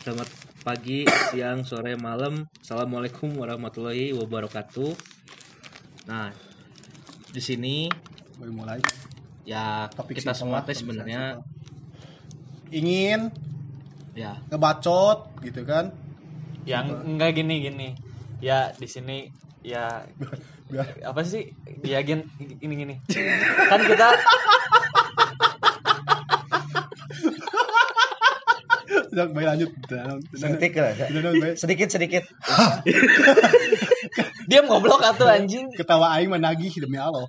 Selamat pagi, siang, sore, malam. Assalamualaikum warahmatullahi wabarakatuh. Nah, di sini Boleh mulai. ya Topik kita semua teh sebenarnya Ingin ya ngebacot gitu kan. yang enggak gini gini ya di sini ya apa sih ya gini gini gini kan kita Udah, baik lanjut. Sedikit lah. Baik. Sedikit sedikit. dia ngoblok atau anjing Ketawa aing menagih demi Allah.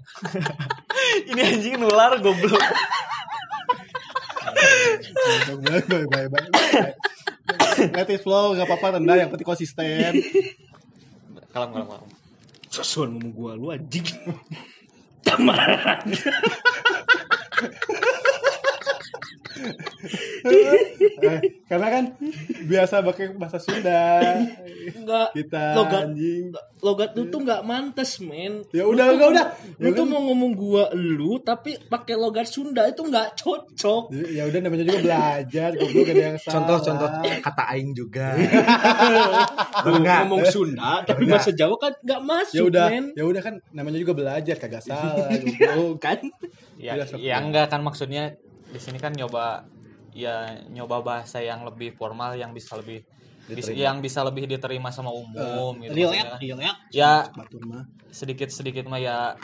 ini anjing nular goblok Baik, baik, baik, baik. baik. Let it flow, gak apa-apa rendah, yang penting konsisten. kalem kalem kalem sosuan ngomong gua lu anjing. Tamaran. Eh, karena kan biasa pakai bahasa Sunda. Enggak. Kita logat anjing. logat lu tuh enggak mantes, men. Ya Lu udah, tuh- udah, udah. Lu Ya tuh kan? mau ngomong gua lu tapi pakai logat Sunda itu enggak cocok. Ya udah namanya juga belajar, goblok ada yang salah. Contoh-contoh kata aing juga. Lu Enggak. ngomong Sunda tapi Enggak. bahasa Jawa kan enggak masuk, Ya udah, men. ya udah kan namanya juga belajar kagak salah, goblok. Kan? ya Udah, ya enggak kan maksudnya di sini kan nyoba ya nyoba bahasa yang lebih formal yang bisa lebih bis- Diterima. yang bisa lebih diterima sama umum gitu kan. real ya Batur mah. sedikit sedikit mah ya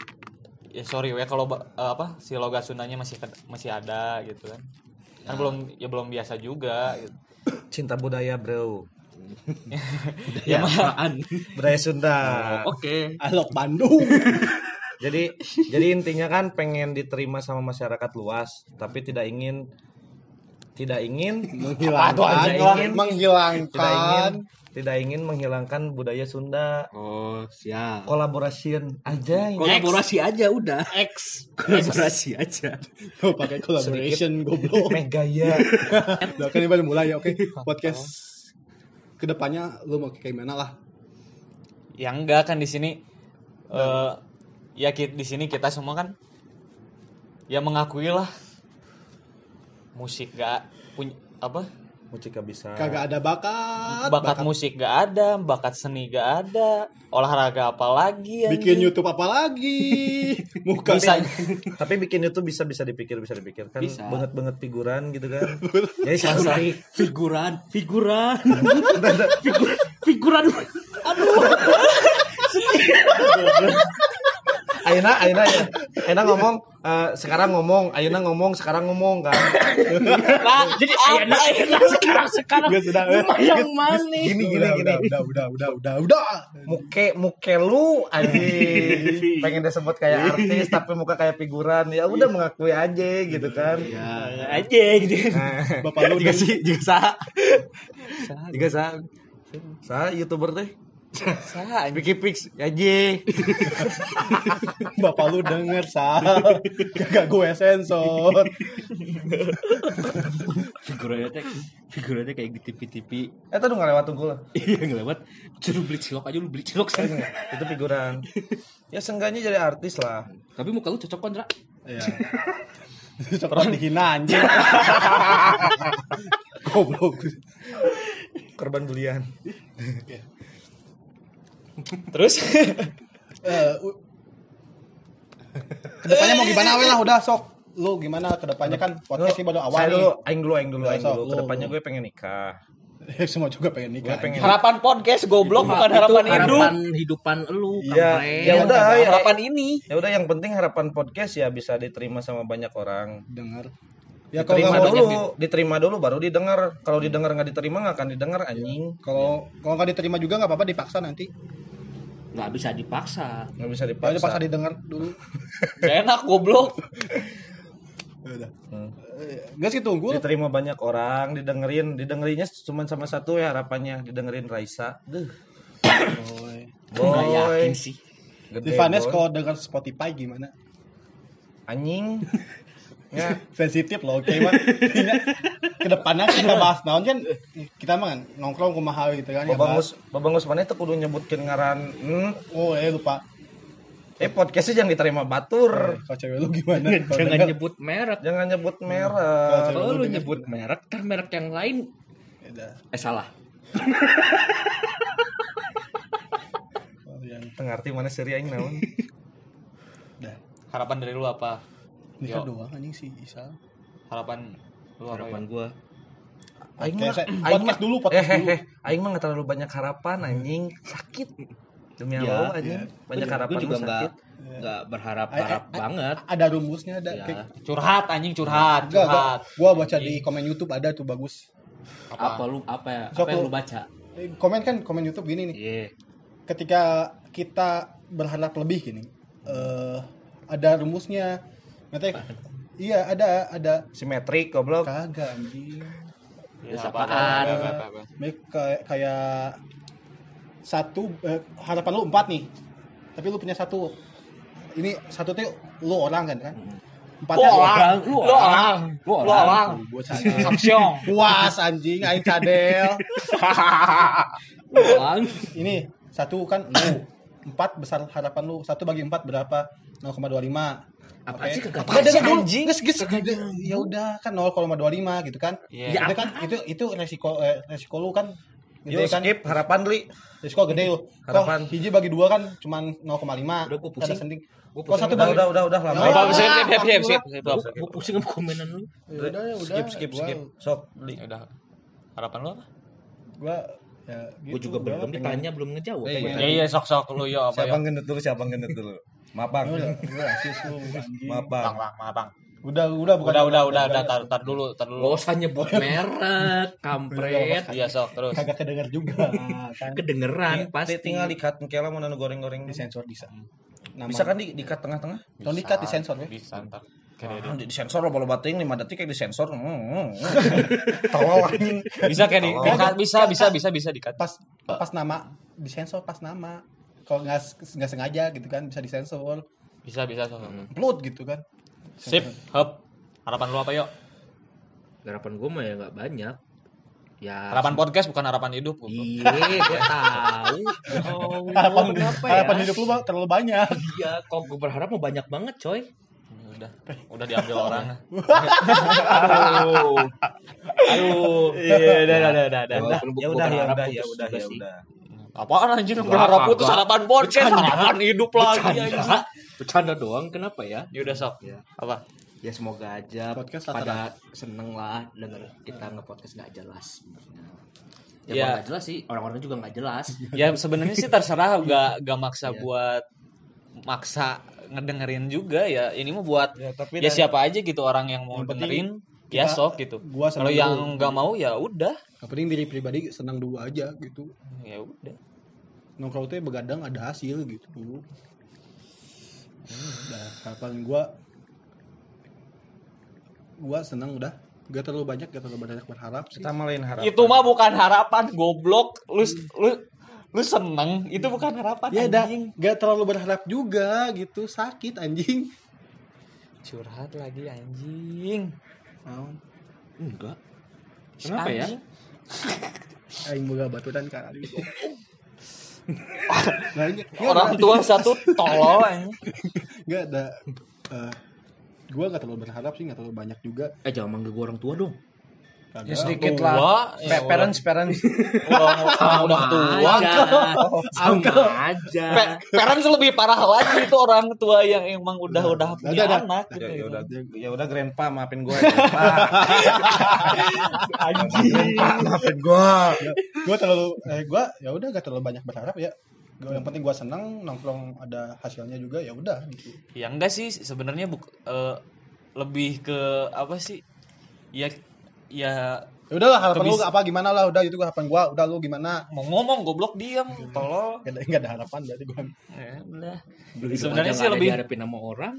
ya sorry ya kalau eh, apa si logat Sundanya masih masih ada gitu kan kan belum ya belum biasa juga gitu. Cinta budaya, Bro. ya mah Apaan? Budaya Sunda. Oke. Alok Bandung. Jadi jadi intinya kan pengen diterima sama masyarakat luas, tapi tidak ingin tidak ingin menghilangkan, Tidak ingin menghilangkan. tidak ingin tidak ingin menghilangkan budaya Sunda. Oh, siap. Collaboration aja ini. Kolaborasi aja udah. X Kolaborasi aja. Oh, pakai collaboration goblok. Meh gaya. Udah kan ini baru mulai ya. Oke, podcast ke depannya lu mau kayak gimana lah? ya enggak kan di sini eh ya ki- di sini kita semua kan ya mengakui lah musik gak punya apa Mucika bisa. Kagak ada bakat. bakat, musik gak ada bakat seni gak ada olahraga apa lagi Bikin? YouTube apa lagi? Muka bisa Tapi bikin itu bisa bisa dipikir bisa dipikir kan Bisa. banget banget figuran gitu kan. Jadi seperti Figuran, figuran. Figur, figuran. Ayeuna Ayeuna ya. Ayeuna ngomong eh, sekarang ngomong, Ayeuna ngomong sekarang ngomong kan. nah, jadi Ayana, ayana sekarang sekarang. Gak sudah. Yang mana? Gini gini udah, gini. Udah, udah, udah, udah, udah. Muke muke lu anjing. Pengen disebut kayak artis tapi muka kayak figuran. Ya udah mengakui aja gitu kan. Ya. aja gitu Nah, Bapak lu juga sih juga sah. Juga sah. Sah YouTuber teh. Sah. Vicky Pix aja. Bapak lu denger, Sal. Kagak gue sensor. Figurannya teh, figurannya kayak di TV-TV. Eh tuh nggak lewat tunggu lah. Iya ngelewat. Suruh beli cilok aja lu beli cilok sana. Itu figuran. Ya seenggaknya jadi artis lah. Tapi muka lu cocok kan, Ra? Iya. Cepat dihina anjing. Goblok. Korban bulian. Terus? Eh, ke depannya mau gimana we lah udah sok. Lu gimana? Ke depannya kan podcast ini baru awal Saya nih. dulu, aing dulu, aing dulu, aing dulu. lu, Ke depannya gue pengen nikah. semua juga pengen nikah pengen- harapan podcast goblok bukan Itu harapan hidup. harapan hidupan lu, Iya, ya udah, ya, harapan ini. Ya udah yang penting harapan podcast ya bisa diterima sama banyak orang. dengar ya kalau Diterima nggak mau dulu, diterima dulu baru didengar. Kalau didengar nggak diterima nggak akan didengar anjing. kalau kalau nggak diterima juga nggak apa-apa dipaksa nanti nggak bisa dipaksa. Nggak bisa dipaksa. dipaksa didengar dulu gak enak goblok Ya udah Hmm. nggak sih tunggu Diterima banyak orang, didengerin, didengerinnya cuma sama satu ya harapannya, didengerin Raisa. Duh. Boy. Nggak Boy. yakin sih. Gede, Divanes kalau dengar Spotify gimana anjing. Ya, sensitif loh oke mah ke depannya kita bahas naon kan kita mah kan nongkrong kumaha gitu kan ya. Babangus Babangus mana itu kudu nyebutkeun ngaran hmm, oh eh lupa Eh podcastnya jangan diterima batur. Kalau cewek lu gimana? Jangan denger, nyebut merek. Jangan nyebut Kalau merek. Kalau lu nyebut merek, ntar merek yang lain ya udah. eh salah. Oh, yang Tengarti mana seri aing naon? Harapan dari lu apa? Yo. doang anjing sih Isal. Harapan lu apa Harapan ya? gua Aing mah aing mah- dulu, podcast eh, dulu. eh, eh, aing mah enggak terlalu banyak harapan anjing, sakit. Demi Ya, Allah anjing, ya. banyak Gua harapan juga mah nggak nggak berharap harap banget. Ada rumusnya ada Ya. kayak Curhat anjing curhat, Enggak, enggak. curhat. Gua baca di komen YouTube ada tuh bagus. Apa lu apa ya? Sok Apa yang lu- baca? Eh, Komen kan komen YouTube gini nih. Iya. Ketika kita berharap lebih gini, eh ada rumusnya. Nanti iya ada ada Simetrik goblok. kagak anjing. Ya, apa, kayak kayak satu eh, harapan lu empat nih, tapi lu punya satu. Ini satu tuh lu orang kan kan? Empat Lu orang, Lu lu orang. orang, Lu lu orang. Gua cadel. Samsyong. Puas anjing, aing cadel. Uang. Ini satu kan lu. Empat besar harapan lu. Satu bagi empat berapa? 0,25. Apa Oke. sih jelas, dulu? anjing? Ges, ges. Ya udah kan 0,25 gitu kan. Iya. Itu kan itu itu resiko eh, resiko lu kan Yuk gede kan. skip harapan li. Risiko gede lu. Kok Harapan. hiji bagi dua kan cuman 0,5. Udah, gua pusing. Senting. Gua Kok satu Udah bagi udah udah udah lama. Ya, ya, ya, ya, sip, sip, Gua, sip. gua pusing sama komenan lu. Ya udah ya udah. Skip skip skip. Sok li. Ya udah. Harapan lu apa? Gua ya Gua gitu, juga gua belum ditanya belum ngejawab. Eh, pengen- Ya iya sok sok lu yo apa Siapa yo. ngendut dulu, siapa ngendut dulu. Maaf bang. Ya udah, gua asis lu Bang. Udah udah bukan Udah, udah, udah, udah, tar, tar dulu, tar Gak dulu. usah nyebut merek, kampret. Iya sok terus. kagak kedenger juga kan. Kedengeran pasti. Tinggal dikat kela mau nanu goreng-goreng di sensor bisa. Nama Bisa kan di dikat tengah-tengah? Don't dikat di sensor ya. Bisa ntar. Ah, di, di sensor lo balu bating 5 detik kayak di sensor. Hmm, hmm, hmm. Tolol anjing. Bisa kayak di, dikat, bisa, bisa, bisa, bisa dikat. Pas pas nama di sensor pas nama. Kalau nggak nggak sengaja gitu kan bisa disensor. Bisa, bisa sok. Upload gitu kan. Sip, hop. Harapan lu apa yuk? Harapan gue mah ya nggak banyak. Ya. Harapan podcast bukan harapan hidup. Iya, gue tahu. Oh, Harapan kenapa harapan ya? hidup lu Bang, terlalu banyak. Iya, kok gue berharap mau banyak banget, coy. Ya Udah, udah diambil orang. Aduh. Aduh. Iya, udah, udah, udah, udah. Ya udah ya berharap udah ya udah ya udah. Apaan anjir berharap putus harapan podcast, harapan hidup lagi anjing. Bercanda. Bercanda doang, kenapa ya? Ya udah sok. Ya. Apa? Ya semoga aja Podcast pada seneng lah denger kita nge-podcast nggak jelas sebenarnya. Ya, Ya. nggak jelas sih, orang-orang juga nggak jelas. Ya sebenarnya sih terserah gak gak maksa Iya. buat maksa ngedengerin juga ya. Ini mah buat Ya tapi ya siapa aja gitu orang yang mau Yang penting dengerin ya kita- sok gitu. Gua Kalau yang dulu. nggak mau ya udah. Yang penting diri pribadi senang dulu aja gitu. Ya udah. Nongkrong teh begadang ada hasil gitu. Udah harapan gua gua senang udah gak terlalu banyak gak terlalu banyak berharap sih kita malain harapan. Itu mah bukan harapan goblok. Lu lu lu seneng itu bukan harapan ya udah anjing. gak terlalu berharap juga gitu sakit anjing Curhat lagi anjing. Naon? Enggak. Kenapa ya? aing boga baturan kali nggak Orang tua satu tolol anjing. nggak ada eh, gua gak terlalu berharap sih gak terlalu banyak juga Eh jangan manggil gue orang tua dong. Kagak. Ya sedikit Tua, lah. ya Pa- parents parents. Orang orang udah tua. aja. Sama aja. Pe- parents lebih parah lagi itu orang tua yang emang udah udah punya Udah, udah. anak Ya, gitu. ya udah ya udah grandpa maafin gue grandpa. grandpa maafin gue. gue terlalu eh gue ya udah gak terlalu banyak berharap ya gua, yang penting gue senang nongkrong ada hasilnya juga ya udah gitu Ya enggak sih sebenarnya buk- eh, lebih ke apa sih? Ya ya ya udahlah harapan lu apa gimana lah udah itu harapan gue udah lu gimana mau ngomong goblok diam tolol. gak ada, gak ada harapan berarti gue Ya udah. Sebenarnya sih lebih dihadapin sama orang.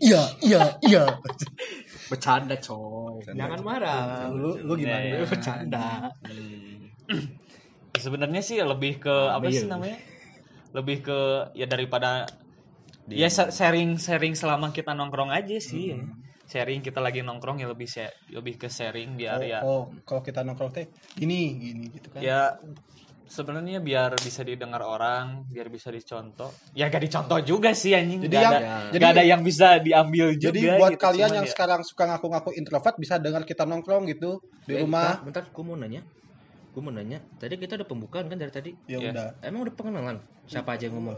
iya iya iya Bercanda coy. Jangan marah. lu lu gimana Ya, ya. Bercanda. sebenarnya sih lebih ke apa sih namanya? Lebih ke ya daripada ya sa- sharing sharing selama kita nongkrong aja sih. Sharing kita lagi nongkrong ya lebih share- lebih ke sharing biar oh, ya oh, kalau kita nongkrong teh gini gini gitu kan ya sebenarnya biar bisa didengar orang, biar bisa dicontoh. Ya gak dicontoh juga sih anjing. Jadi Gak yang- ada, jadi- gak ada yang bisa diambil juga. Jadi buat gitu. kalian yang ya- sekarang suka ngaku-ngaku introvert bisa dengar kita nongkrong gitu di Eh, rumah. bentar, bentar gue mau nanya gue mau nanya tadi kita udah pembukaan kan dari tadi Ya Iya. udah. emang udah pengenalan siapa aja yang ngomong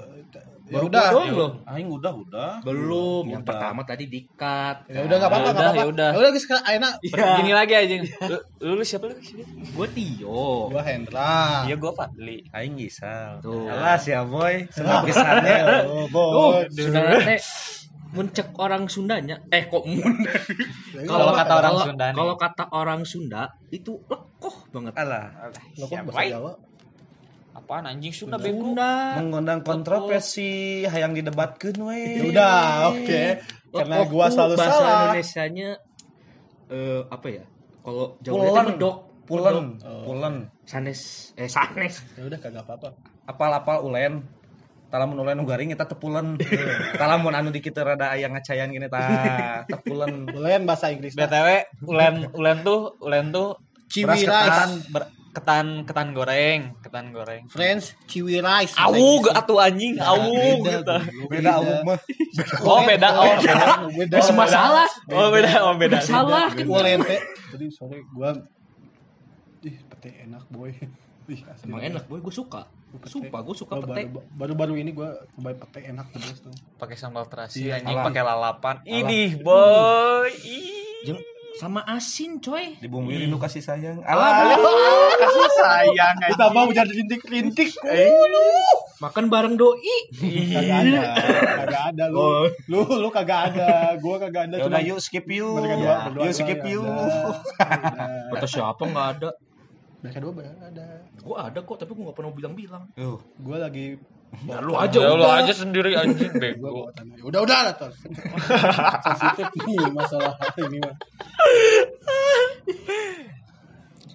Ya udah. doang loh Aing udah udah. belum yang Udah. pertama tadi dikat Ya udah enggak apa-apa, Ya enggak udah, apa-apa. ya udah. Ya udah sekarang Aina Gini lagi anjing. Lu, lu, lu siapa lu? gue Tio gua Hendra. Iya gua Fadli. Aing Gisal. tuh Alas ya boy, senang pisannya. Oh, tuh boy. saudara teh mencek orang Sundanya eh kok mun Kalau kata orang Sunda kalau kata orang Sunda itu lekoh banget Alah. Siapa, bahasa? Jawa? Apaan anjing Sunda bego? Sunda Mengundang kontroversi, hayang didebatkeun we. Ya udah, oke. Karena Lekoh gua selalu bahasa salah. Indonesianya eh apa ya kalau Jawa itu medok pulen, pulen. sanes eh sanes Ya udah kagak apa-apa. Apal-apal ulen. Talamun ulen nu garing eta tepulen. Talamun anu di kitu rada aya ngacayan gini tah tepulen. Boleh bahasa Inggris. BTW ulen ulen tuh ulen tuh Ciwi ketan ber- ketan ketan goreng, ketan goreng. Friends, ciwi rice. Awug atuh anjing, awug Beda, gitu. Beda awuk mah. Oh beda, oh beda. Beda. semua salah Oh beda, oh beda. salah Ulen teh. Jadi sorry gua ih pete enak boy. Ih, emang enak boy gue suka sumpah gue suka Gua pete baru- Baru-baru ini gua coba pete enak terus tuh. Pakai sambal terasi Iya, anjing pakai lalapan. Ini boy. Ih. Jeung sama asin coy Dibumbuin nu kasih sayang. Alah, Alah. Kasih sayang Kita mau jadi rintik-rintik. makan bareng doi Kagak ada. Kagak ada lu. Lu lu kagak ada. Gua kagak ada. Ya udah Cuma yuk skip berdua Yuk skip yuk. ada. kata siapa nggak ada Mereka dua ada. gue ada kok tapi gue nggak pernah bilang-bilang Yuh. Gua lagi ya lu aja Ya lu udah. aja sendiri anjing bego. tanah. Udah udah lah Ton. Sensitif nih masalah ini mah.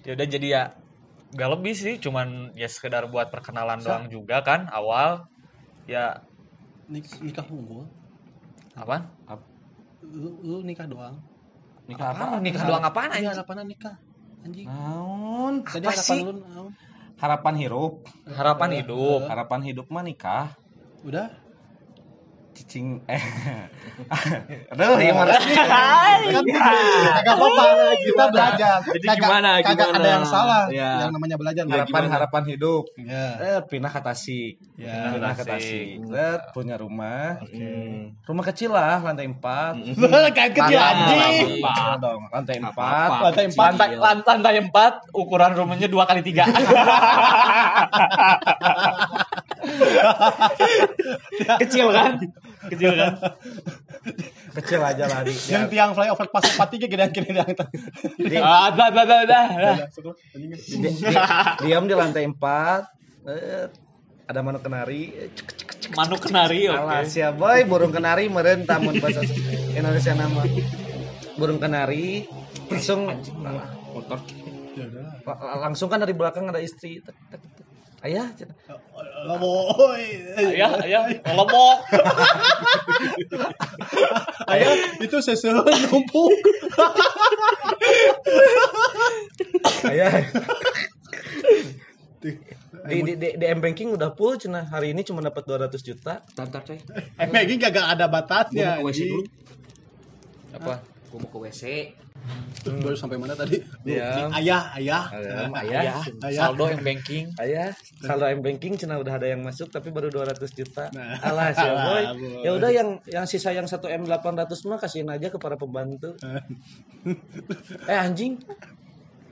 Ya udah jadi ya gak lebih sih, cuman ya sekedar buat perkenalan doang juga kan awal. Ya Nik- nikah unggul. apaan? Lu, lu nikah doang. Nikah Apaan? apa? Nikah doang apaan Ini anjing? harapannya nikah. Anjing. Naon? Tadi apa harapan sih? lu naon? Harapan hidup. Harapan hidup. Harapan hidup mah nikah. Udah? Cicing eh. Aduh, ya mana? Kan kagak apa-apa. Kita belajar. Jadi Kagak- gimana, Kagak gimana? ada yang salah. Ya. Yang namanya belajar. Harapan harapan hidup. Ya. Eh, pindah ke Tasik. Ya. pindah ke Tasik. Tasik. Set, punya rumah. Hmm. Rumah kecil lah, lantai 4. Kayak kecil anjing. dong, lantai 4. apa-apa. Lantai empat. Lantai, lan- lantai 4 ukuran rumahnya 2 kali 3 Kecil kan? Kecil kan? Kecil aja lah di. Yang tiang flyover pas tadi. Ah, dah, dah, dah, dah. di- di- diam di lantai 4. Eh, ada manuk kenari. Cek, cek, cek. Manuk kenari, oke. Alah, sia boy, burung kenari meureun tamun bahasa Indonesia nama. Burung kenari langsung motor langsung kan dari belakang ada istri. Tek, tek, tek. Ayah, boy. Ayah, ayah, lomok. Ayah itu sesuatu numpuk. ayah. di, di, di, di M-Banking udah full cenah hari ini cuma dapat 200 juta Tantar coy Emang ini kagak ada batasnya. mau dulu Apa? Gue mau ke WC Terus baru sampai mana tadi? Diam. Ayah, ayah. ayah Ayah, Ayah. saldo yang banking. ayah saldo M-Banking cenah udah ada yang masuk tapi baru 200 juta Nah. alah sih boy. ya udah yang yang sisa yang 1 M 800 mah kasihin aja ke para pembantu eh anjing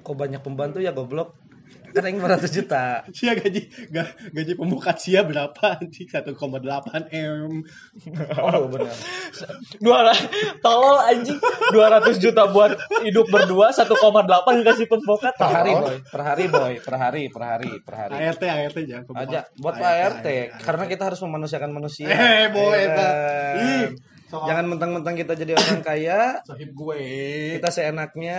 kok banyak pembantu ya goblok kan yang 500 juta. Sia gaji ga- gaji pembuka sia berapa anjing? 1,8 M. oh benar. Dua tolol anjing. 200 juta buat hidup berdua 1,8 kasih pembokat per hari boy. Per hari boy. Per hari per hari per hari. ART ART jangan aja. Buat Pak RT karena kita harus memanusiakan manusia. Eh, boy, Iya kan? Ih, soal- jangan mentang-mentang kita jadi orang kaya Sahib gue. kita seenaknya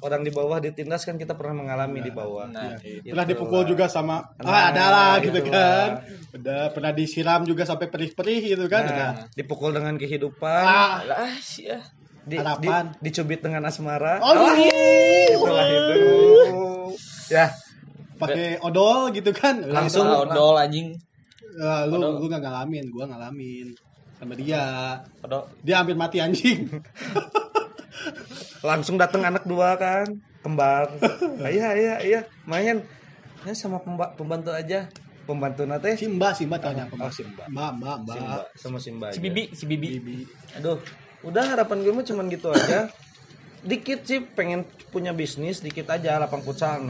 orang di bawah ditindas kan kita pernah mengalami di bawah Nah, Gitu Pernah dipukul lah. juga sama Nah, ah ada lah gitu gitu kan. Udah pernah disiram juga sampai perih-perih gitu kan. Udah. Nah, dipukul dengan kehidupan Ah, lah sih ya. di, di, dicubit dengan asmara oh iya. itulah hidup ya pakai odol gitu kan Langsung. Ah, odol anjing Eh, lu Odol. lu nggak ngalamin gua ngalamin sama dia. Odol dia hampir mati anjing. Langsung datang anak dua kan kembar iya iya iya. Main ya sama pemba- pembantu aja. Pembantu nate Simba Simba tanya apa Oh, Simba. mbak mbak mbak. Simba sama Simba si aja. bibi si bibi. Aduh udah harapan gue mah cuman gitu aja. Dikit sih pengen punya bisnis dikit aja lapang futsal 6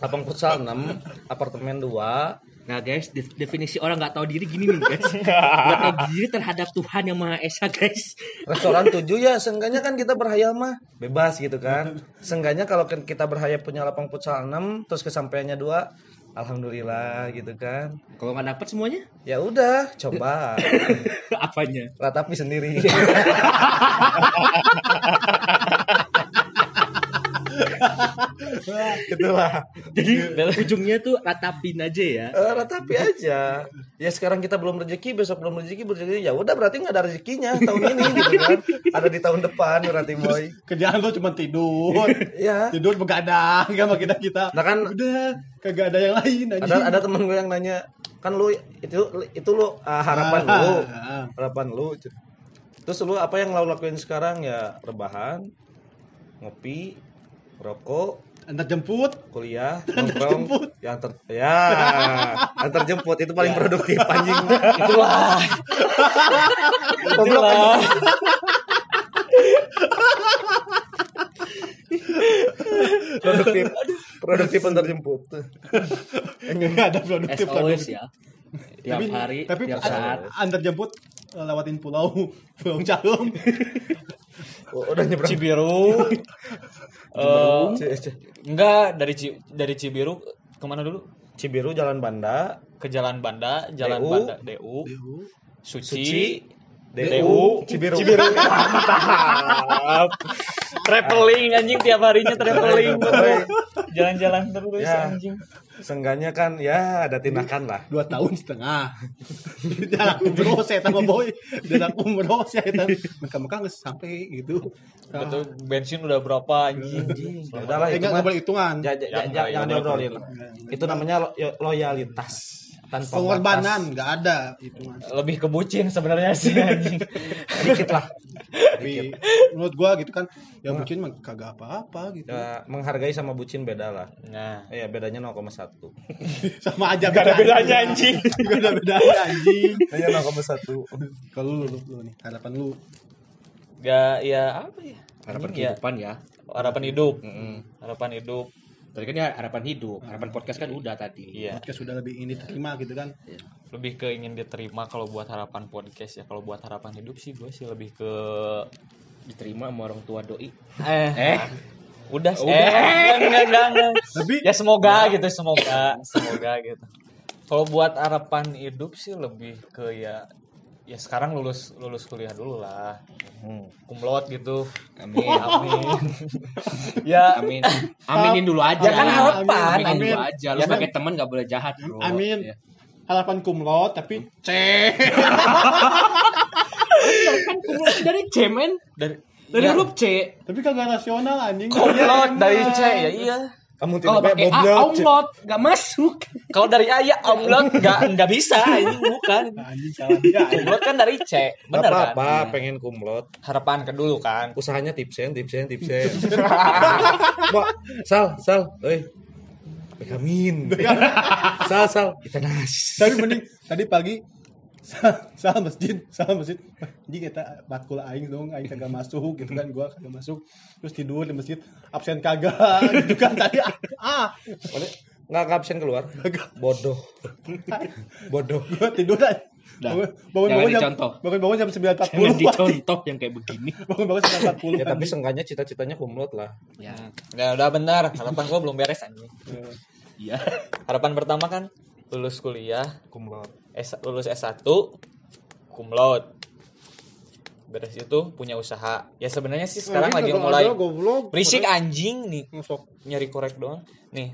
lapang futsal 6 apartemen 2 Nah guys, def- definisi orang nggak tahu diri gini nih guys. Nggak tahu diri terhadap Tuhan yang Maha Esa guys. restoran 7 ya seenggaknya kan kita berhayal mah bebas gitu kan seenggaknya kalau kan kita berhayal punya lapang futsal 6 terus kesampaiannya 2 alhamdulillah gitu kan Kalau nggak dapat semuanya, ya udah coba apanya? ratapi sendiri itulah Jadi ujungnya tuh ratapin aja ya. Eh, ratapi aja. Ya sekarang kita belum rezeki besok belum rezeki rezeki. Ya udah berarti nggak ada rezekinya tahun ini gitu kan. Ada di tahun depan berarti boy. kerjaan lu cuma tidur. Ya. Tidur begadang sama kita kita. Nah kan- udah kagak ada yang lain anjing. Ada ada temen gue yang nanya kan lu itu itu lu ah, harapan Ah, lu. ah. harapan lu terus lu apa yang lu lakuin sekarang? Ya rebahan ngopi rokok. Antar jemput. Kuliah nongkrong. ya antar ya antar jemput. Itu paling produktif anjing. Itulah. Goblok, produktif. Produktif antar jemput. Nggak ada produktif As always ya. Tiap tapi, hari, tapi tiap saat. antar jemput eh, lewatin pulau pulau Calum Oh, udah nyebrang. Cibiru. Eh, C- C- enggak dari Ci, dari Cibiru ke mana dulu? Cibiru Jalan Banda. Ke Jalan Banda Jalan DU. Banda DU Suci, Suci, DU Cibiru. Cibiru. Mantap. Traveling anjing tiap harinya traveling. Jalan-jalan terus Ya. anjing. Seenggaknya kan ya ada tindakan lah. dua tahun setengah. Jalan umroh saya sama boy. Jalan umroh saya mereka mereka nggak sampai gitu. Betul bensin udah berapa anjing? Ya nggak mah. nggak boleh hitungan. Ja- ja- ja- Jangan, Jangan jangan diobrolin. Itu namanya yo- loyalitas tanpa pengorbanan batas. nggak ada hitungan lebih ke bucin sebenarnya sih anjing Dikit lah. tapi menurut gua gitu kan ya mungkin mah kagak apa-apa gitu Ya, menghargai sama bucin beda lah. nah Iya, bedanya 0,1. sama aja Gak ada bedanya anjing gak ada bedanya anjing Hanya 0,1. kalau lu, lu, lu nih harapan lu ya ya apa ya Harapan Anjing, ya. kehidupan ya. harapan hidup Mm-mm. harapan hidup Tadi kan ya harapan hidup, harapan podcast kan udah tadi. iya. Podcast sudah lebih ini terima gitu kan. Lebih ke ingin diterima kalau buat harapan podcast ya. Kalau buat harapan hidup sih gue sih lebih ke Diterima sama orang tua doi. eh. Eh, udah sih. Eh enggak enggak. Tapi- ya semoga gitu semoga semoga gitu. Kalau buat harapan hidup sih lebih ke ya ya sekarang lulus lulus kuliah dulu lah kumlot gitu amin. amin ya Amin. Aminin dulu aja. Ya kan harapan. Aminin dulu Amin. aja. Lu Ya kan- sebagai teman gak boleh jahat, Bro. amin Ya. harapan kumlot tapi C Kan kumulasi dari C, men. dari Dari ya, huruf C. tapi kagak nasional anjing kumlot Iya, dari. C ya iya Kamu Kalau tidak pakai A, omlot, gak masuk. kalau dari A ya kumlot nggak nggak bisa ini bukan. Anjing salah dia kumlot kan dari C benar kan? Apa pengen kumlot. Harapan ke dulu kan. Usahanya tipsen tipsen tipsen. Mbak, sal sal eh Bekamin Sal sal Kita nas. Tapi mending tadi pagi salah masjid salah masjid. Jadi kita matkul aing dong aing kagak masuk gitu kan gua kagak masuk. Terus tidur di masjid absen kagak gitu kan tadi. Ah Nggak absen keluar. Bodoh. Bodoh. Gua tidur aja bangun bangun jam dicontoh. bangun bangun jam sembilan empat puluh. Dicontoh yang kayak begini. bangun bangun sembilan empat puluh Ya tapi seenggaknya cita-citanya kumlot lah. Ya. nggak udah benar harapan gua belum beres anjing. Iya. harapan pertama kan lulus kuliah. Kumlot S, lulus S1 cum laude. Beres itu punya usaha. Ya sebenarnya sih sekarang lagi mulai berisik anjing nih. Masuk. nyari korek doang. Nih.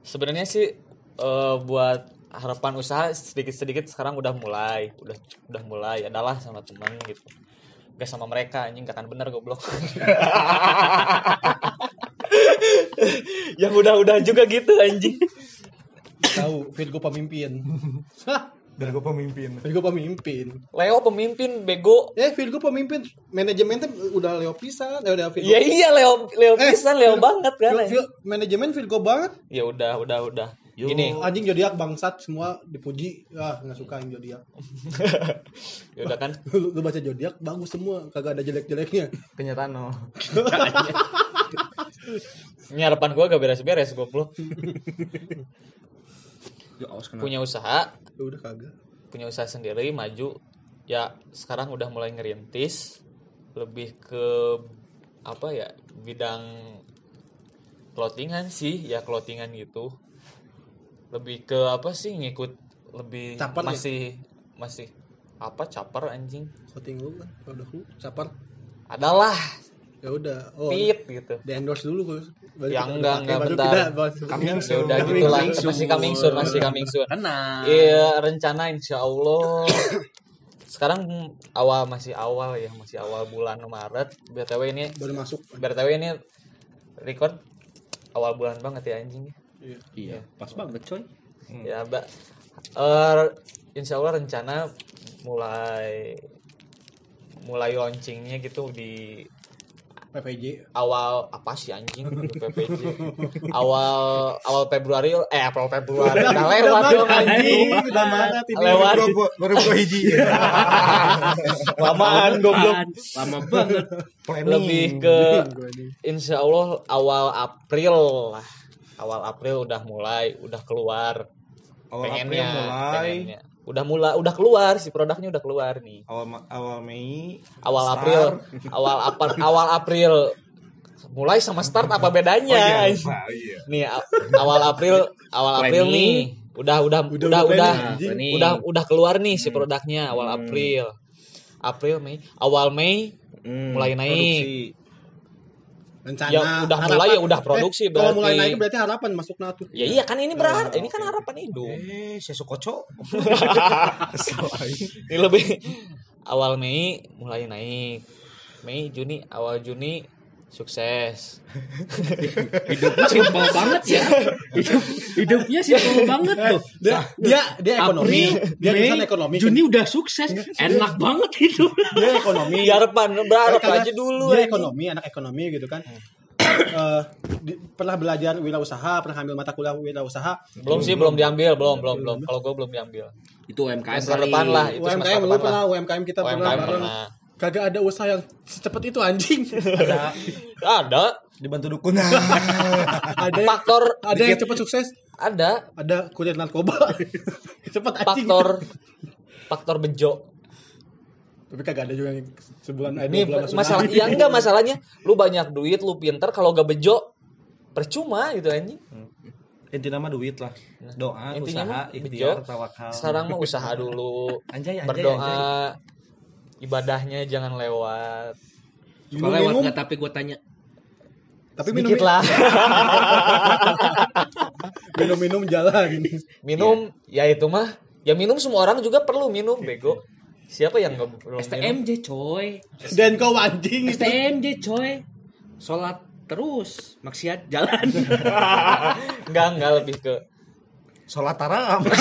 Sebenarnya sih eh, buat harapan usaha sedikit sedikit sekarang udah mulai. Udah udah mulai. Adalah sama teman gitu. Gak sama mereka anjing. Gak akan bener goblok. Yang udah-udah juga gitu anjing. Tahu Virgo pemimpin. Dan gue pemimpin. Virgo pemimpin. Leo pemimpin bego. Eh Virgo pemimpin manajemen teh udah Leo pisan, eh, udah Virgo. Ya iya Leo Leo Eh, pisan Leo Vir- banget kan. Vir- Vir- manajemen Virgo banget. Ya udah udah udah. Yo. Gini, Anjing zodiak bangsat semua dipuji. Ah, nggak suka yang zodiak. ya udah kan. lu, lu baca zodiak bagus semua, kagak ada jelek-jeleknya. Kenyataan no. Ini harapan gua gak beres-beres goblok. Ya, awas. Punya usaha, Ya udah kagak. punya usaha sendiri maju. Ya sekarang udah mulai ngerintis lebih ke apa ya bidang clothingan sih ya clothingan gitu lebih ke apa sih ngikut lebih Caper ya? masih masih apa caper anjing Voting lu kan, udah lu capar. adalah Ya udah. Oh, pit gitu di endorse dulu Gus. Baru Ya, enggak, enggak, bentar. Coming ya udah gitu lah masih coming soon masih coming soon Kena. Iya rencana insya Allah sekarang awal masih awal ya masih awal bulan Maret btw ini baru masuk. btw ini record awal bulan banget ya anjing Iya, pas banget coy. ya mbak Eh, insya Allah rencana mulai mulai launchingnya gitu di PPJ. awal apa sih anjing PPJ awal awal Februari eh April Februari udah lewat dong anjing Udah mana lewat Baru gue hiji. lamaan goblok Lama banget. lebih ke insya Allah awal April lah awal April udah mulai udah keluar Awal pengennya, April mulai. pengennya. Udah mulai udah keluar si produknya udah keluar nih. Awal awal Mei. awal Start. April. Awal apa awal April. Mulai sama start apa bedanya? Lupa, iya. nih a- awal April awal April nih. Udah udah Udah, udah udah udah. planning, udah udah, udah keluar nih si produknya awal April. April Mei. Awal Mei Hmm, mulai naik. produksi. Rencana. Ya, udah mulai ya udah produksi eh, Kalau berarti. mulai naik berarti harapan masuk natu. ya iya kan ini berharap ini kan harapan hidup Eh, saya sukoco. ini lebih awal Mei mulai naik Mei Juni awal Juni sukses Hidupnya simpel banget ya. Hidup, hidupnya simpel banget tuh. Dia dia dia ekonomi, April, dia Mei, ekonomi. Juni udah sukses. Enak banget hidup. Dia ekonomi. ya harapan berharap aja dulu Dia ekonomi, anak ekonomi gitu kan. Eh, di- pernah belajar wirausaha, pernah ambil mata kuliah wirausaha. belum sih belum diambil belum belum belum kalau gue belum diambil Itu UMKM depan lah itu semester UMKM lu pernah, UMKM kita pernah. UMKM bareng. pernah Kagak ada usaha yang secepat itu anjing. Ada ada dibantu dukun. ada yang, faktor ada yang cepat sukses, ada ada kuliah narkoba. cepat anjing. faktor faktor bejo Tapi kagak ada juga yang sebulan eh, ini bulan langsung masalah iya enggak masalahnya lu banyak duit lu pinter kalau gak bejo percuma gitu anjing Intinya mah duit lah. Doa, Intinya usaha, ikhtiar, tawakal. sekarang mah usaha dulu Anjay, anjay, berdoa anjay. Ibadahnya jangan lewat Suka lewat Minum-minum, nggak tapi gue tanya. tapi minum sedikit lah minum-minum jalan gini. minum ya itu mah ya minum semua orang juga perlu minum bego siapa yang nggak perlu minum STMJ coy. Dan kau anjing. STMJ coy. Sholat terus. Maksiat jalan. enggak enggak lebih ke Sholat tarawih.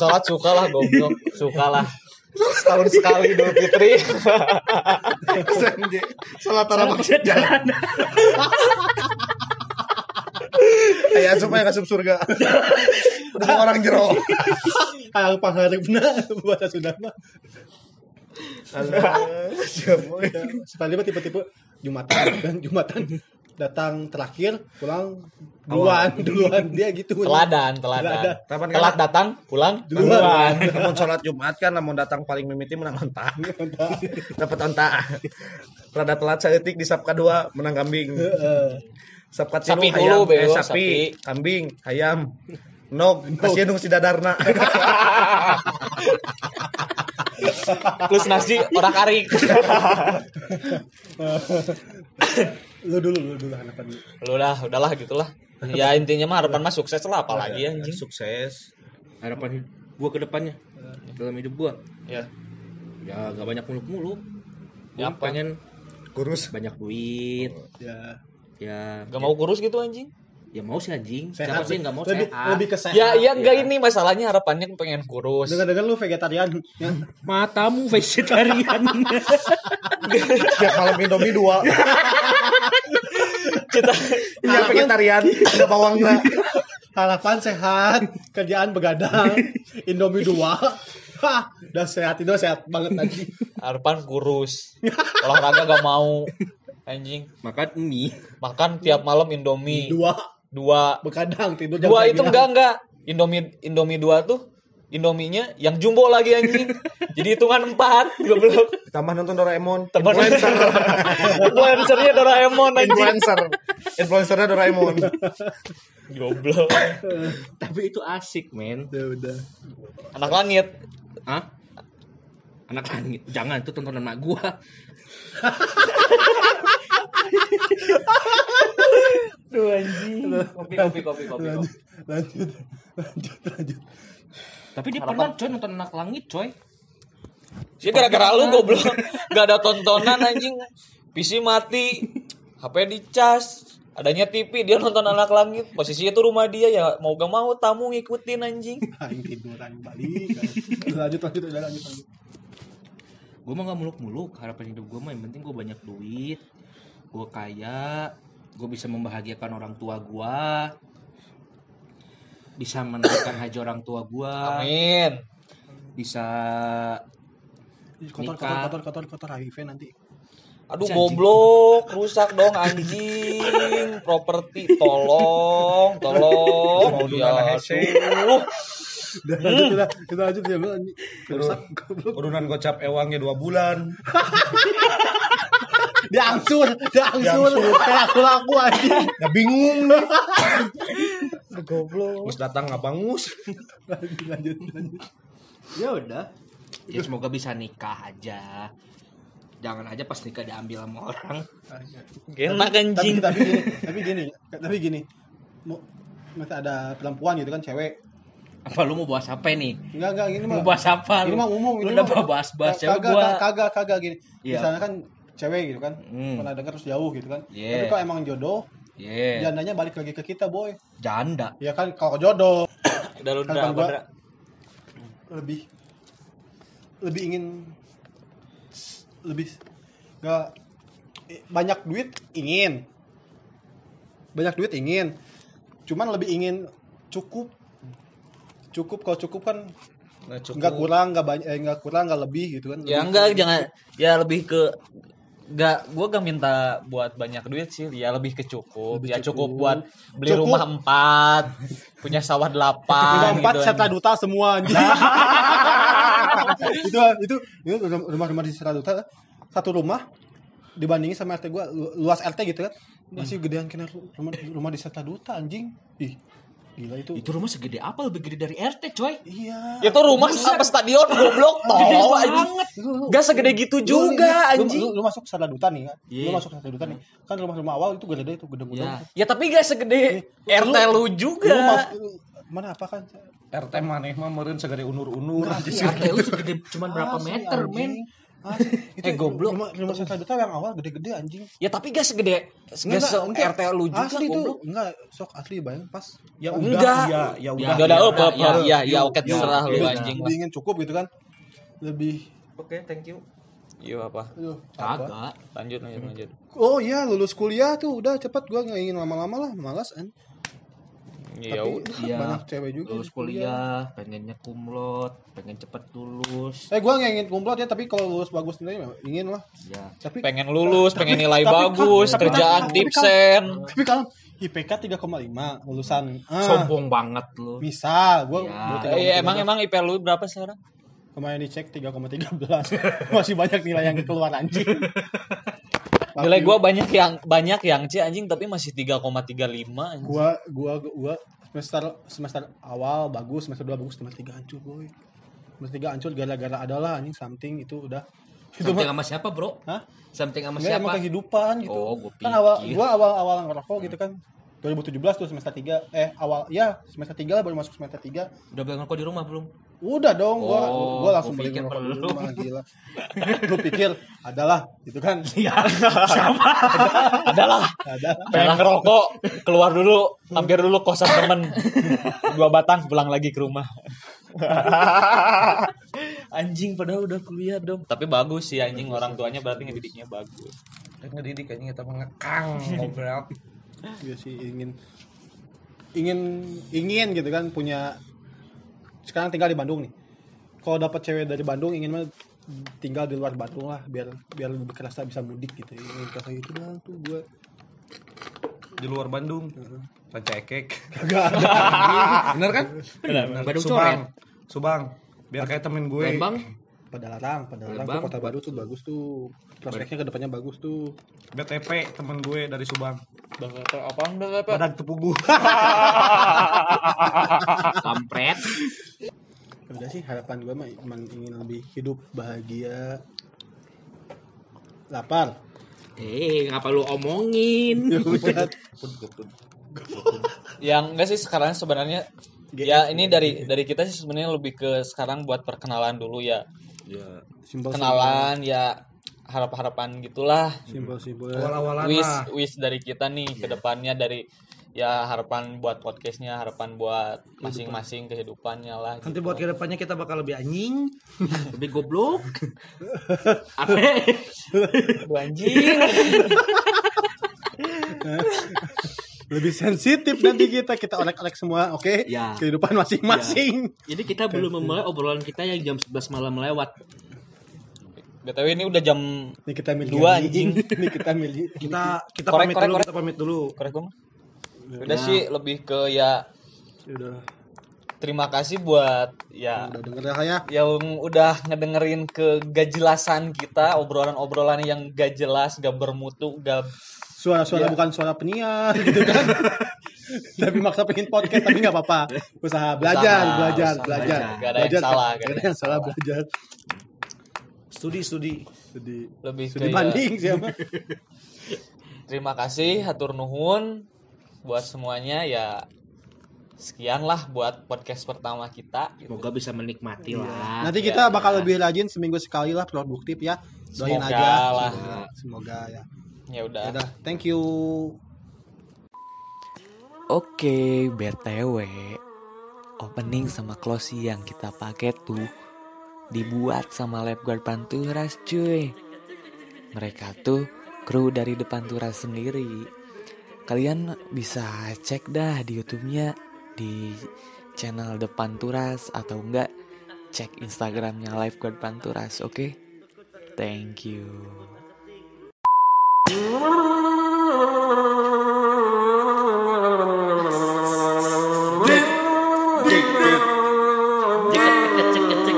sholat suka lah goblok suka lah setahun sekali Idul Fitri Sholat tarawih jalan. Kayak supaya masuk surga. Udah orang jero. Kayak pangharep benar bahasa Sunda mah. Sekali mah tipe-tipe Jumatan dan Jumatan datang terakhir pulang duluan duluan dia gitu teladan teladan Tapan telat datang pulang duluan Namun sholat Jumat kan namun datang paling mimiti menang onta. Dapat onta. Rada telat saeutik di sap kedua menang kambing. Sap katilu Sapi ayam, dulu, eh, sapi, sapi. kambing, ayam. Nog, kasih dong si dadarna. plus nasi orang arik lu dulu lu dulu harapan lu. lu dah udahlah gitulah ya intinya mah harapan mah sukses lah apalagi anjing Sukses. Harapan gue ke depannya. Dalam hidup gue. ya Ya gak banyak muluk-muluk. Ya, apa? pengen kurus banyak duit Ya. ya Gak mau kurus gitu anjing? ya mau sih anjing Sehat siapa sih nggak mau lebih, sehat Lebih ke sehat. Ya iya enggak ini masalahnya harapannya pengen kurus. Dengar-dengar lu vegetarian. Ya. matamu vegetarian Setiap malam Indomie dua. Kita Yang vegetarian, ada bawangnya. Harapan sehat, kerjaan begadang, Indomie dua. Hah, udah sehat itu sehat banget tadi. harapan kurus. Olahraga gak mau. Anjing. makan mie Makan tiap malam Indomie. Dua Dua. begadang tidur jam Dua itu 9. enggak enggak. Indomie Indomie dua tuh Indominya yang jumbo lagi anjing. Jadi hitungan empat. Goblok. Tambah nonton Doraemon. Temen Influencer. Influencernya Doraemon anjing. Influencer. Influencernya Doraemon. Goblok. tapi itu asik men Ya udah. Anak langit. Hah? anak langit jangan itu tontonan mak gua Kopi kopi kopi kopi. Lanjut, lanjut, lanjut, lanjut. Tapi dia pernah coy nonton anak langit coy Sih gara-gara lu goblok. Gak ada tontonan anjing. PC mati. HP dicas. Adanya TV dia nonton anak langit. Posisinya tuh rumah dia ya mau gak mau tamu ngikutin anjing. Aing tiduran balik. Lanjut, lanjut, udah lanjut, lanjut. gue mah gak muluk-muluk harapan hidup gue mah yang penting gue banyak duit gue kaya gue bisa membahagiakan orang tua gue bisa menaikkan haji orang tua gue Amin. bisa Kotor, Nikah. kotor, kotor, kotor, kotor HIV nanti. Aduh anjing. goblok, rusak dong anjing. Properti tolong, tolong. Mau Ya, aduh. Udah lanjut, udah, udah lanjut ya, Bang. Rusak, goblok. Urunan gocap ewangnya dua bulan. Dia angsur, dia angsur. Kayak laku-laku aja. Ya bingung nih. Goblok. Mus datang nggak bangus. Lanjut, lanjut, lanjut. Ya udah. ya semoga bisa nikah aja jangan aja pas nikah diambil sama orang Enak Tapi, anjing. tapi gini, tapi gini, tapi gini. Mau masih ada perempuan gitu kan cewek. apa lu mau bahas apa nih Enggak, enggak, gini mah. mau bahas apa Ini mah umum, lu ini udah mah- bahas bahas cewek kagak, gua kagak, kagak gini. Iya. Misalnya kan cewek gitu kan. Hmm. Pernah dengar terus jauh gitu kan. Iya. Tapi kalau emang jodoh, yeah. jandanya balik lagi ke kita, boy. janda. Ya kan kalau jodoh. Udah lu Kan udah gua- lebih lebih ingin lebih nggak eh, banyak duit ingin. Banyak duit ingin. Cuman lebih ingin cukup. Cukup kalau cukup kan Nggak kurang nggak banyak eh, nggak kurang nggak lebih gitu kan. Ya Lebih- enggak jangan ya lebih ke Gak, gue gak minta buat banyak duit sih, ya lebih ke cukup, Lebih ya cukup. cukup. buat beli Cukup. rumah empat, punya sawah delapan, Rumah empat gitu, serta duta semua anjing. itu itu itu rumah-rumah di serta duta satu rumah dibandingin sama RT lu- luas RT gitu kan. Masih gedean kena ru- rumah rumah di serta duta anjing. Ih gila itu itu rumah segede apa lebih gede dari RT coy. Iya. Itu rumah apa stadion goblok tol anjing. Gak segede gitu juga lu, anjing. lu, lu masuk serta duta nih kan lu Iya. masuk serta duta nih. Kan rumah-rumah awal itu gede itu gedung-gedung. Ya. Ya tapi gak segede RT lu lu juga. mas- mana apa kan? RT maneh mah meureun segede unur-unur. RT lu segede cuman berapa meter anjing. men Asli. itu Eh, goblok. rumah, rumah serta duta yang awal gede-gede anjing Ya tapi gak segede gak se enggak. RT lu juga asli itu goblok. enggak sok asli bayang pas Ya Enggak. udah, ya, ya Ya, udah. Udah udah ya, oh, ya, ya ya ya, ya oke ya, terserah lu ya. anjing lebih ingin cukup gitu kan lebih Oke, thank you. Iya apa? apa? kagak Lanjut lanjut lanjut. oh iya lulus kuliah tuh udah cepet gua nggak ingin lama-lama lah malas kan Ya tapi udah. Iya. banyak cewek juga lulus kuliah pengennya kumlot pengen cepet lulus eh gua nggak ingin kumlot ya tapi kalau lulus bagus nilai mah ingin lah ya tapi Pengen lulus, pengen nilai tapi- bagus, tapi- kerjaan tapi- tipsen. tapi kalau IPK 3,5 lulusan ah, sombong banget lu misal gua Ya. gua Eh, 3,13. emang emang IP lu berapa sekarang? kemarin dicek 3,13 masih banyak nilai yang keluar anjing Nilai gua banyak yang banyak yang C anjing tapi masih 3,35 anjing. gua gua gua semester semester awal bagus semester 2 bagus semester 3 hancur boy. Semester 3 hancur gara-gara adalah anjing something itu udah. Itu something sama siapa bro? Hah? something sama Enggak, emang siapa kehidupan gitu. Oh, gua kan awal pikir. gua awal awal ngerokok gitu kan. 2017 tuh semester 3 eh awal ya semester 3 lah baru masuk semester 3 udah beli ngerokok di rumah belum Udah dong, gua Oh, gua langsung beli pikir ngerokok dulu, mah, gila. Lu pikir adalah gitu kan? Iya. Siapa? adalah Ada. pengen ngerokok keluar dulu hampir dulu kosan temen dua batang pulang lagi ke rumah Anjing padahal udah kuliah dong. tapi bagus sih anjing orang tuanya berarti ngedidiknya bagus Kan ngedidik kayaknya kita mengekang ngobrol. Iya sih ingin ingin ingin gitu kan punya sekarang tinggal di Bandung nih. Kalau dapat cewek dari Bandung ingin mah tinggal di luar Bandung lah biar biar lebih kerasa bisa mudik gitu. Ingin kerasa itu doang tuh gue Di luar Bandung. Panca ekek. kagak ada. Bener kan? Benar. Bandung Subang. Subang. Biar kayak temen gue. Lembang. Pada larang, pada larang tuh kota baru tuh bagus tuh. Prospeknya ke depannya bagus tuh. BTP temen gue dari Subang. apa enggak apa Badan tepugu. Kampret. Ya Udah sih harapan gue mah emang ingin lebih hidup bahagia. Lapar. Eh, ngapa lu omongin? Ya yang enggak sih sekarang sebenarnya ya ini dari dari kita sih sebenarnya lebih ke sekarang buat perkenalan dulu ya Ya. Simpel kenalan ya harap-harapan gitulah simpel. Awal-awalan wish lah. wish dari kita nih ke depannya dari ya harapan buat podcastnya harapan buat masing-masing kehidupannya lah gitu. Nanti buat ke depannya kita bakal lebih anjing. Lebih goblok. Apa? Anjing lebih sensitif nanti kita kita olek-olek semua oke Ya. kehidupan masing-masing Jadi kita belum memulai obrolan kita yang jam 11 malam lewat. btw ini udah jam ini kita milih Dua, anjing. ini kita milih Kita kita Korek, pamit korek, dulu, korek. kita pamit dulu. korek gua mah? udah sih lebih ke ya udah terima kasih buat ya udah denger ya saya yang udah ngedengerin kegajelasan kita obrolan-obrolan yang gak jelas gak bermutu gak suara-suara Ya. bukan suara penyiar gitu kan. Tapi maksa pengen podcast tapi nggak apa-apa. Usaha belajar Usaha, belajar usaha belajar. belajar. Nggak ada yang Belajar, salah, nggak ada yang salah belajar. Studi studi. jadi lebih ke studi ya, banding siapa? Terima kasih hatur nuhun. Buat semuanya ya sekian lah buat podcast pertama kita. Gitu. Semoga bisa menikmati lah. nanti kita bakal lebih rajin seminggu sekali lah produktif ya. Doain Semoga aja. lah. Semoga, semoga ya ya udah. Udah thank you. Oke, BTW Opening sama closing yang kita pakai tuh Dibuat sama Lifeguard Panturas cuy. Mereka tuh kru dari depan Turas sendiri. Kalian bisa cek dah di YouTube-nya Di channel Depan Turas Atau enggak cek Instagramnya Lifeguard Panturas oke? Thank you Dick, dick, dick.